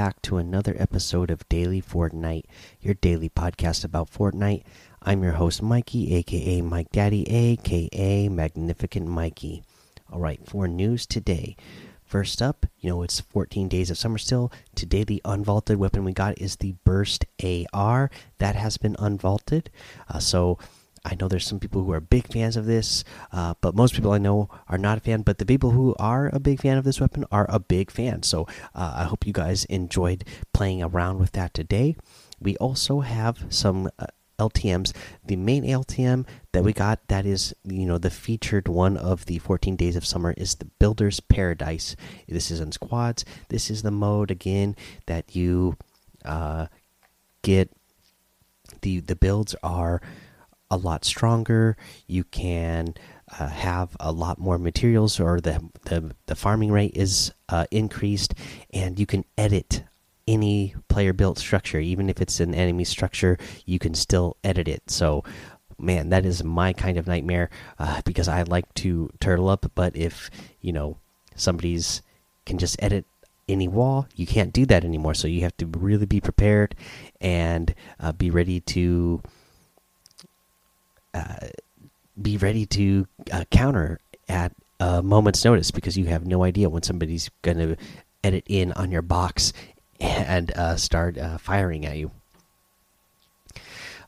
back to another episode of Daily Fortnite, your daily podcast about Fortnite. I'm your host, Mikey, aka Mike Daddy, aka Magnificent Mikey. All right, for news today. First up, you know, it's 14 days of summer still. Today, the unvaulted weapon we got is the Burst AR. That has been unvaulted. Uh, so, I know there's some people who are big fans of this, uh, but most people I know are not a fan. But the people who are a big fan of this weapon are a big fan. So uh, I hope you guys enjoyed playing around with that today. We also have some uh, LTMs. The main LTM that we got that is you know the featured one of the 14 days of summer is the Builder's Paradise. This is in squads. This is the mode again that you uh, get. The the builds are a lot stronger. You can uh, have a lot more materials, or the the, the farming rate is uh, increased, and you can edit any player built structure, even if it's an enemy structure. You can still edit it. So, man, that is my kind of nightmare uh, because I like to turtle up. But if you know somebody's can just edit any wall, you can't do that anymore. So you have to really be prepared and uh, be ready to be ready to uh, counter at a moment's notice because you have no idea when somebody's going to edit in on your box and uh, start uh, firing at you.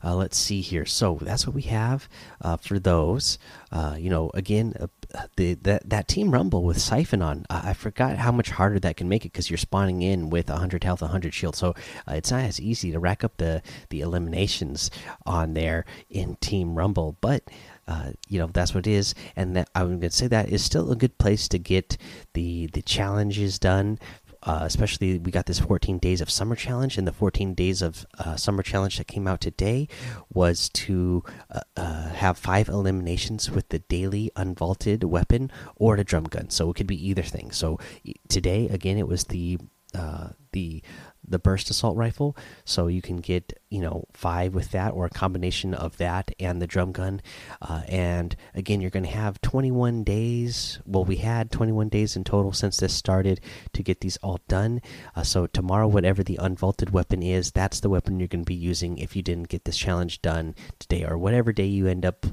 Uh, let's see here. So that's what we have uh, for those. Uh, you know, again, uh, the that that team rumble with siphon on. I forgot how much harder that can make it because you're spawning in with 100 health, 100 shield. So uh, it's not as easy to rack up the the eliminations on there in team rumble, but. Uh, you know that's what it is, and that I'm going to say that is still a good place to get the the challenges done uh, especially we got this 14 days of summer challenge and the 14 days of uh, summer challenge that came out today was to uh, uh have five eliminations with the daily unvaulted weapon or the drum gun. So it could be either thing. So today again it was the uh, the the burst assault rifle. So you can get you know five with that or a combination of that and the drum gun. Uh, and again you're going to have 21 days. Well we had 21 days in total since this started to get these all done. Uh, so tomorrow whatever the unvaulted weapon is that's the weapon you're going to be using if you didn't get this challenge done today or whatever day you end up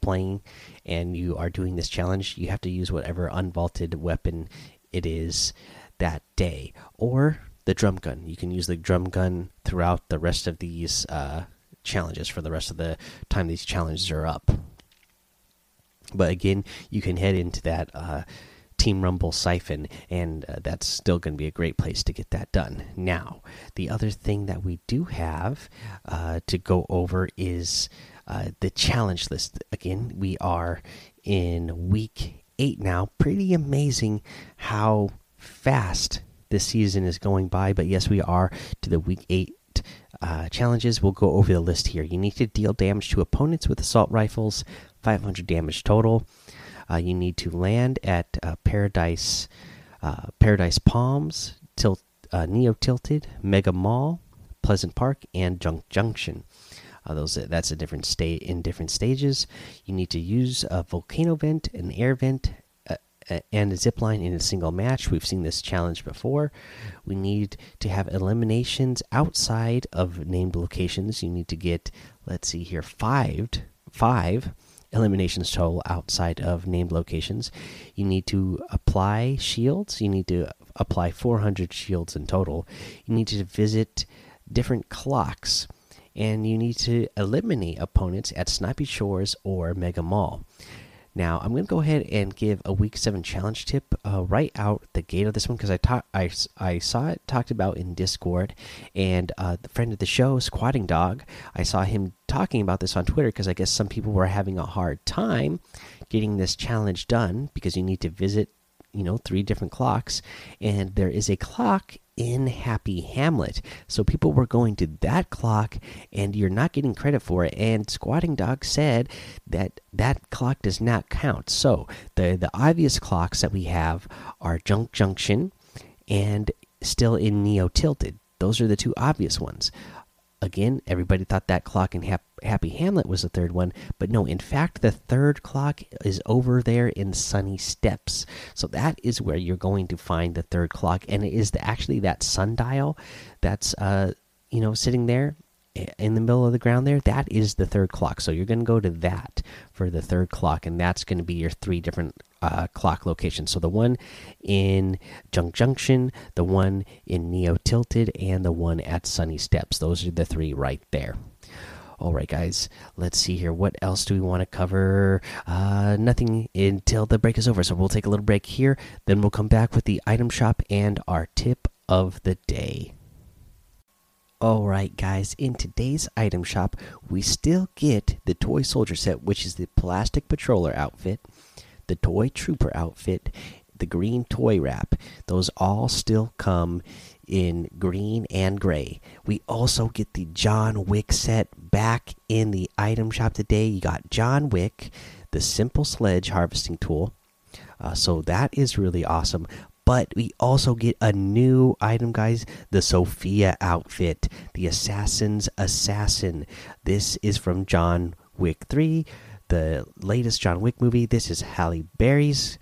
playing and you are doing this challenge. You have to use whatever unvaulted weapon it is that day or the drum gun. You can use the drum gun throughout the rest of these uh, challenges for the rest of the time these challenges are up. But again, you can head into that uh, Team Rumble siphon, and uh, that's still going to be a great place to get that done. Now, the other thing that we do have uh, to go over is uh, the challenge list. Again, we are in week eight now. Pretty amazing how fast this season is going by. But yes, we are to the week eight uh, challenges. We'll go over the list here. You need to deal damage to opponents with assault rifles, 500 damage total. Uh, you need to land at uh, Paradise, uh, Paradise Palms, Tilt, uh, Neo Tilted, Mega Mall, Pleasant Park, and Junk Junction. Uh, those that's a different state in different stages. You need to use a volcano vent, an air vent, and a zip line in a single match. We've seen this challenge before. We need to have eliminations outside of named locations. You need to get, let's see here, five, five eliminations total outside of named locations. You need to apply shields. You need to apply 400 shields in total. You need to visit different clocks. And you need to eliminate opponents at Snobby Shores or Mega Mall. Now I'm going to go ahead and give a week seven challenge tip uh, right out the gate of this one because I, I I saw it talked about in Discord, and uh, the friend of the show, Squatting Dog, I saw him talking about this on Twitter because I guess some people were having a hard time getting this challenge done because you need to visit you know three different clocks and there is a clock in Happy Hamlet. So people were going to that clock, and you're not getting credit for it. And Squatting Dog said that that clock does not count. So the the obvious clocks that we have are Junk Junction and still in Neo Tilted. Those are the two obvious ones. Again, everybody thought that clock in Hap Happy Hamlet was the third one, but no, in fact, the third clock is over there in Sunny Steps. So that is where you're going to find the third clock, and it is the, actually that sundial that's uh you know sitting there in the middle of the ground there, that is the third clock. So you're going to go to that for the third clock, and that's going to be your three different uh, clock locations. So the one in Junk Junction, the one in Neo Tilted, and the one at Sunny Steps. Those are the three right there. All right, guys, let's see here. What else do we want to cover? Uh, nothing until the break is over. So we'll take a little break here. Then we'll come back with the item shop and our tip of the day. Alright, guys, in today's item shop, we still get the Toy Soldier set, which is the Plastic Patroller outfit, the Toy Trooper outfit, the Green Toy Wrap. Those all still come in green and gray. We also get the John Wick set back in the item shop today. You got John Wick, the Simple Sledge Harvesting Tool. Uh, so that is really awesome but we also get a new item guys the sofia outfit the assassin's assassin. This is from john wick 3 the latest john wick movie. This is halle berry's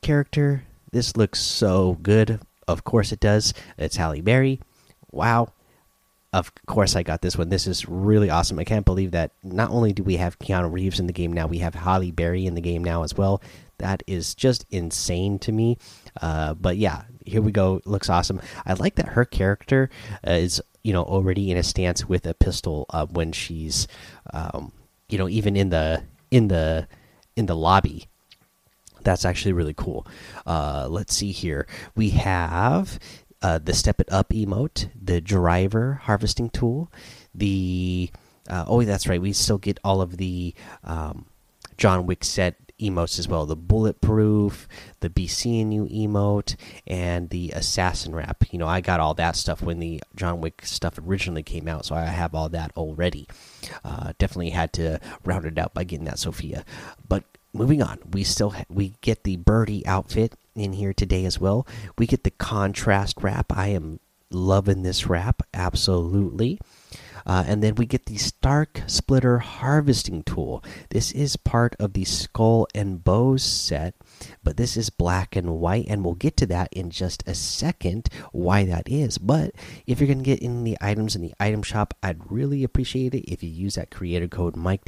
character. This looks so good. Of course it does. It's halle berry. Wow. Of course I got this one. This is really awesome. I can't believe that not only do we have Keanu Reeves in the game now, we have Halle Berry in the game now as well. That is just insane to me. Uh, but yeah, here we go. looks awesome. I like that her character uh, is you know already in a stance with a pistol uh, when she's um, you know even in the in the in the lobby. That's actually really cool. Uh, let's see here. We have uh, the step it up emote, the driver harvesting tool, the oh that's right. We still get all of the um, John Wick set emotes as well. The bulletproof the be seeing you emote and the assassin wrap you know i got all that stuff when the john wick stuff originally came out so i have all that already. Uh, definitely had to round it out by getting that sofia. But moving on we still we get the birdie outfit in here today as well. We get the contrast wrap i am loving this wrap absolutely uh, and then we get the Stark Splitter Harvesting Tool. This is part of the Skull and Bows set, but this is black and white, and we'll get to that in just a second why that is. But if you're going to get in the items in the item shop, I'd really appreciate it if you use that creator code Mike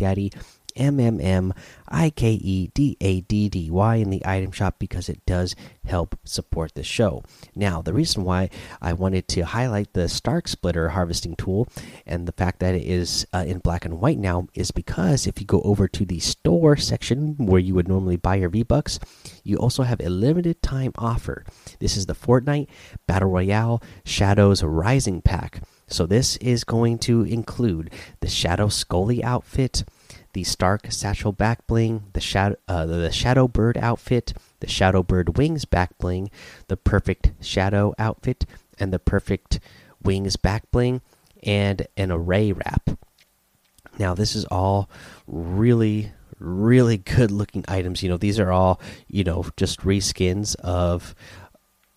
M M M I K E D A D D Y in the item shop because it does help support the show. Now, the reason why I wanted to highlight the Stark Splitter harvesting tool and the fact that it is uh, in black and white now is because if you go over to the store section where you would normally buy your V Bucks, you also have a limited time offer. This is the Fortnite Battle Royale Shadows Rising pack. So, this is going to include the Shadow Skully outfit the Stark Satchel back bling, the shadow uh, the Shadow Bird outfit, the Shadow Bird wings back bling, the Perfect Shadow outfit, and the Perfect wings back bling, and an array wrap. Now this is all really really good looking items. You know these are all you know just reskins of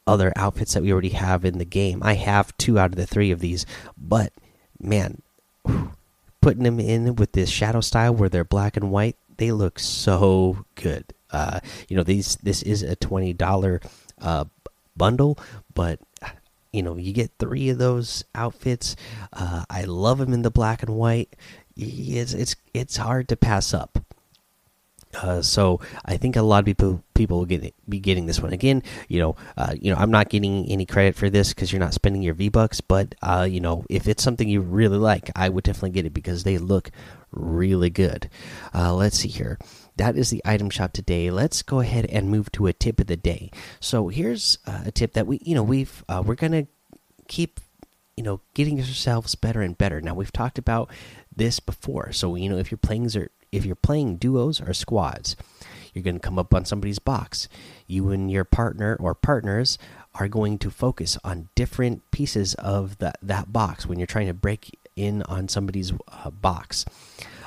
other outfits that we already have in the game. I have two out of the three of these, but man. Whew, putting them in with this shadow style where they're black and white, they look so good. Uh, you know, these this is a twenty dollar uh, bundle, but you know you get three of those outfits. Uh, I love them in the black and white. It's it's it's hard to pass up. Uh, so I think a lot of people people will get be getting this one again. You know, uh, you know, I'm not getting any credit for this because you're not spending your V bucks. But uh, you know, if it's something you really like, I would definitely get it because they look really good. Uh, let's see here. That is the item shop today. Let's go ahead and move to a tip of the day. So here's uh, a tip that we, you know, we've we're gonna keep, you know, getting ourselves better and better. Now we've talked about this before. So you know, if you're playing if you're playing duos or squads, you're going to come up on somebody's box. You and your partner or partners are going to focus on different pieces of that that box when you're trying to break in on somebody's uh, box.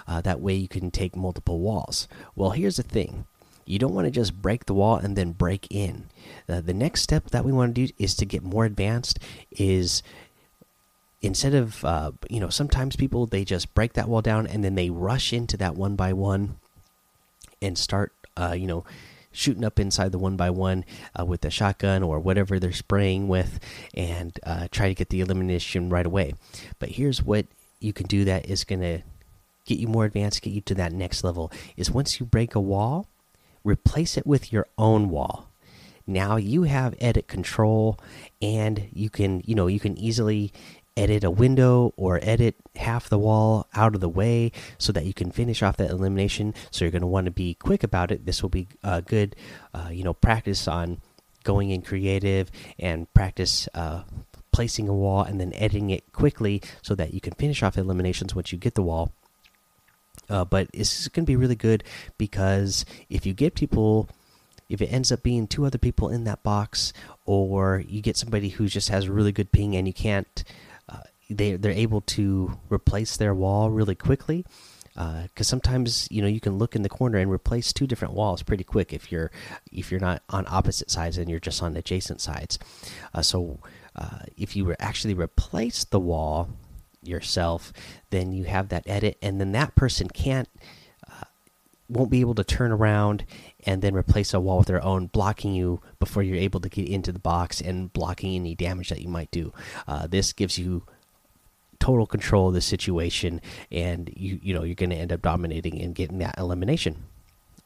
Uh, that way, you can take multiple walls. Well, here's the thing. You don't want to just break the wall and then break in. Uh, the next step that we want to do is to get more advanced. Is instead of uh, you know sometimes people they just break that wall down and then they rush into that one by one and start uh, you know shooting up inside the one by one uh, with a shotgun or whatever they're spraying with and uh, try to get the elimination right away. But here's what you can do that is going to get you more advanced get you to that next level is once you break a wall replace it with your own wall. Now you have edit control and you can you know you can easily edit a window or edit half the wall out of the way so that you can finish off that elimination. So you're going to want to be quick about it. This will be a good uh, you know practice on going in creative and practice uh, placing a wall and then editing it quickly so that you can finish off eliminations once you get the wall. Uh, but it's going to be really good because if you get people if it ends up being two other people in that box or you get somebody who just has really good ping and you can't they they're able to replace their wall really quickly because uh, sometimes you know you can look in the corner and replace two different walls pretty quick if you're if you're not on opposite sides and you're just on adjacent sides. Uh, so uh, if you were actually replace the wall yourself then you have that edit and then that person can't uh, won't be able to turn around and then replace a wall with their own blocking you before you're able to get into the box and blocking any damage that you might do. Uh, this gives you total control of the situation, and you you know you're going to end up dominating and getting that elimination.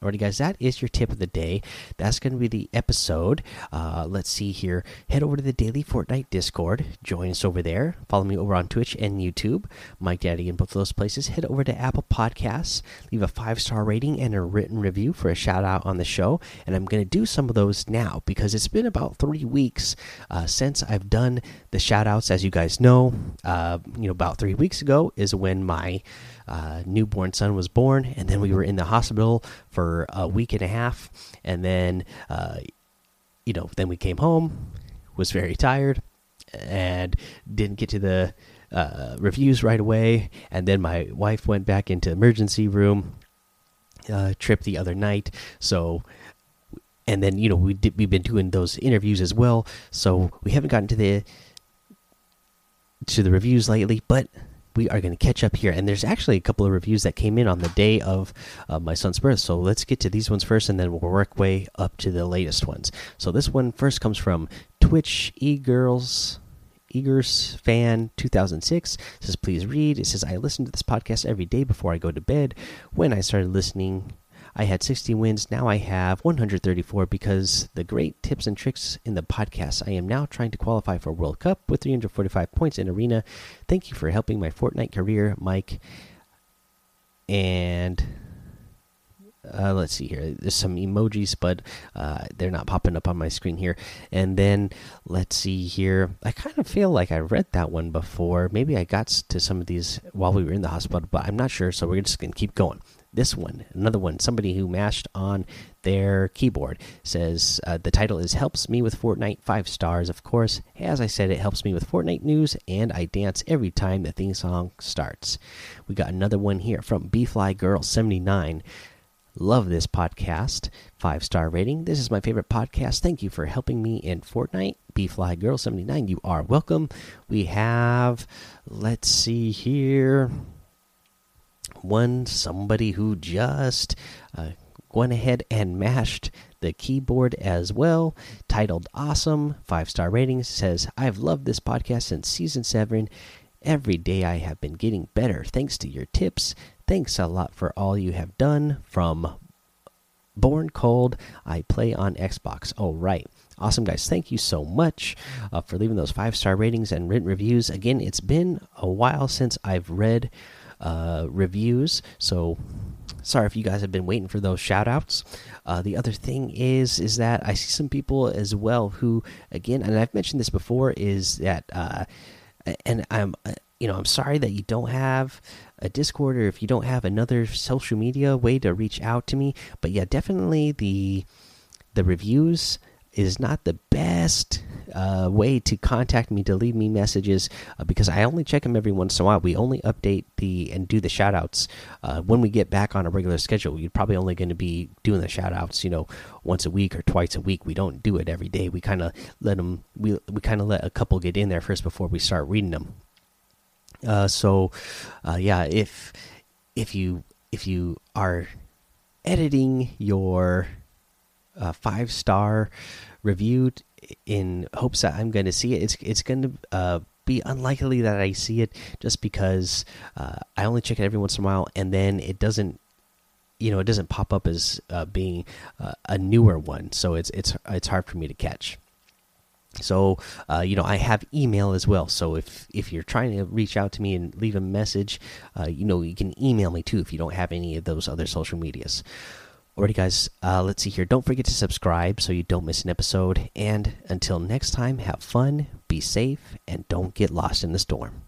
Alrighty, guys, that is your tip of the day. That's going to be the episode. Uh, let's see here. Head over to the Daily Fortnite Discord. Join us over there. Follow me over on Twitch and YouTube. Mike Daddy in both of those places. Head over to Apple Podcasts. Leave a five star rating and a written review for a shout out on the show. And I'm going to do some of those now because it's been about three weeks uh, since I've done the shout outs. As you guys know, uh, you know, about three weeks ago is when my uh, newborn son was born, and then we were in the hospital for a week and a half, and then uh, you know, then we came home, was very tired, and didn't get to the uh, reviews right away, and then my wife went back into emergency room uh, trip the other night, so and then you know we did, we've been doing those interviews as well so we haven't gotten to the to the reviews lately but we are going to catch up here. And there's actually a couple of reviews that came in on the day of uh, my son's birth. So let's get to these ones first, and then we'll work way up to the latest ones. So this one first comes from Twitch e girls. Eagers fan 2006 says, Please read. It says, I listen to this podcast every day before I go to bed. When I started listening, I had 60 wins. Now I have 134 because the great tips and tricks in the podcast. I am now trying to qualify for World Cup with 345 points in Arena. Thank you for helping my Fortnite career, Mike. And uh, let's see here. There's some emojis, but uh, they're not popping up on my screen here. And then let's see here. I kind of feel like I read that one before. Maybe I got to some of these while we were in the hospital, but I'm not sure. So we're just gonna keep going this one another one somebody who mashed on their keyboard says uh, the title is helps me with fortnite five stars of course as i said it helps me with fortnite news and i dance every time the theme song starts we got another one here from bfly girl 79 love this podcast five star rating this is my favorite podcast thank you for helping me in fortnite bfly girl 79 you are welcome we have let's see here one somebody who just uh, went ahead and mashed the keyboard as well. Titled Awesome, five star ratings. Says, I've loved this podcast since season seven. Every day I have been getting better thanks to your tips. Thanks a lot for all you have done. From Born Cold, I play on Xbox. Oh, right. Awesome, guys. Thank you so much uh, for leaving those five star ratings and written reviews. Again, it's been a while since I've read uh, reviews. So sorry if you guys have been waiting for those shout outs. Uh, the other thing is is that I see some people as well who again and I've mentioned this before is that uh, and I'm you know I'm sorry that you don't have a Discord or if you don't have another social media way to reach out to me. But yeah, definitely the the reviews is not the best uh, way to contact me to leave me messages uh, because I only check them every once in a while. We only update the and do the shout outs uh, when we get back on a regular schedule. You're probably only going to be doing the shout outs, you know, once a week or twice a week. We don't do it every day. We kind of let them, we, we kind of let a couple get in there first before we start reading them. Uh, so, uh, yeah, if if you if you are editing your uh, five star review in hopes that I'm going to see it, it's it's going to uh, be unlikely that I see it just because uh, I only check it every once in a while, and then it doesn't you know it doesn't pop up as uh, being uh, a newer one. So it's it's it's hard for me to catch so uh, you know i have email as well. So if if you're trying to reach out to me and leave a message uh, you know you can email me too if you don't have any of those other social medias. Alrighty guys uh, let's see here. Don't forget to subscribe so you don't miss an episode. And until next time have fun be safe and don't get lost in the storm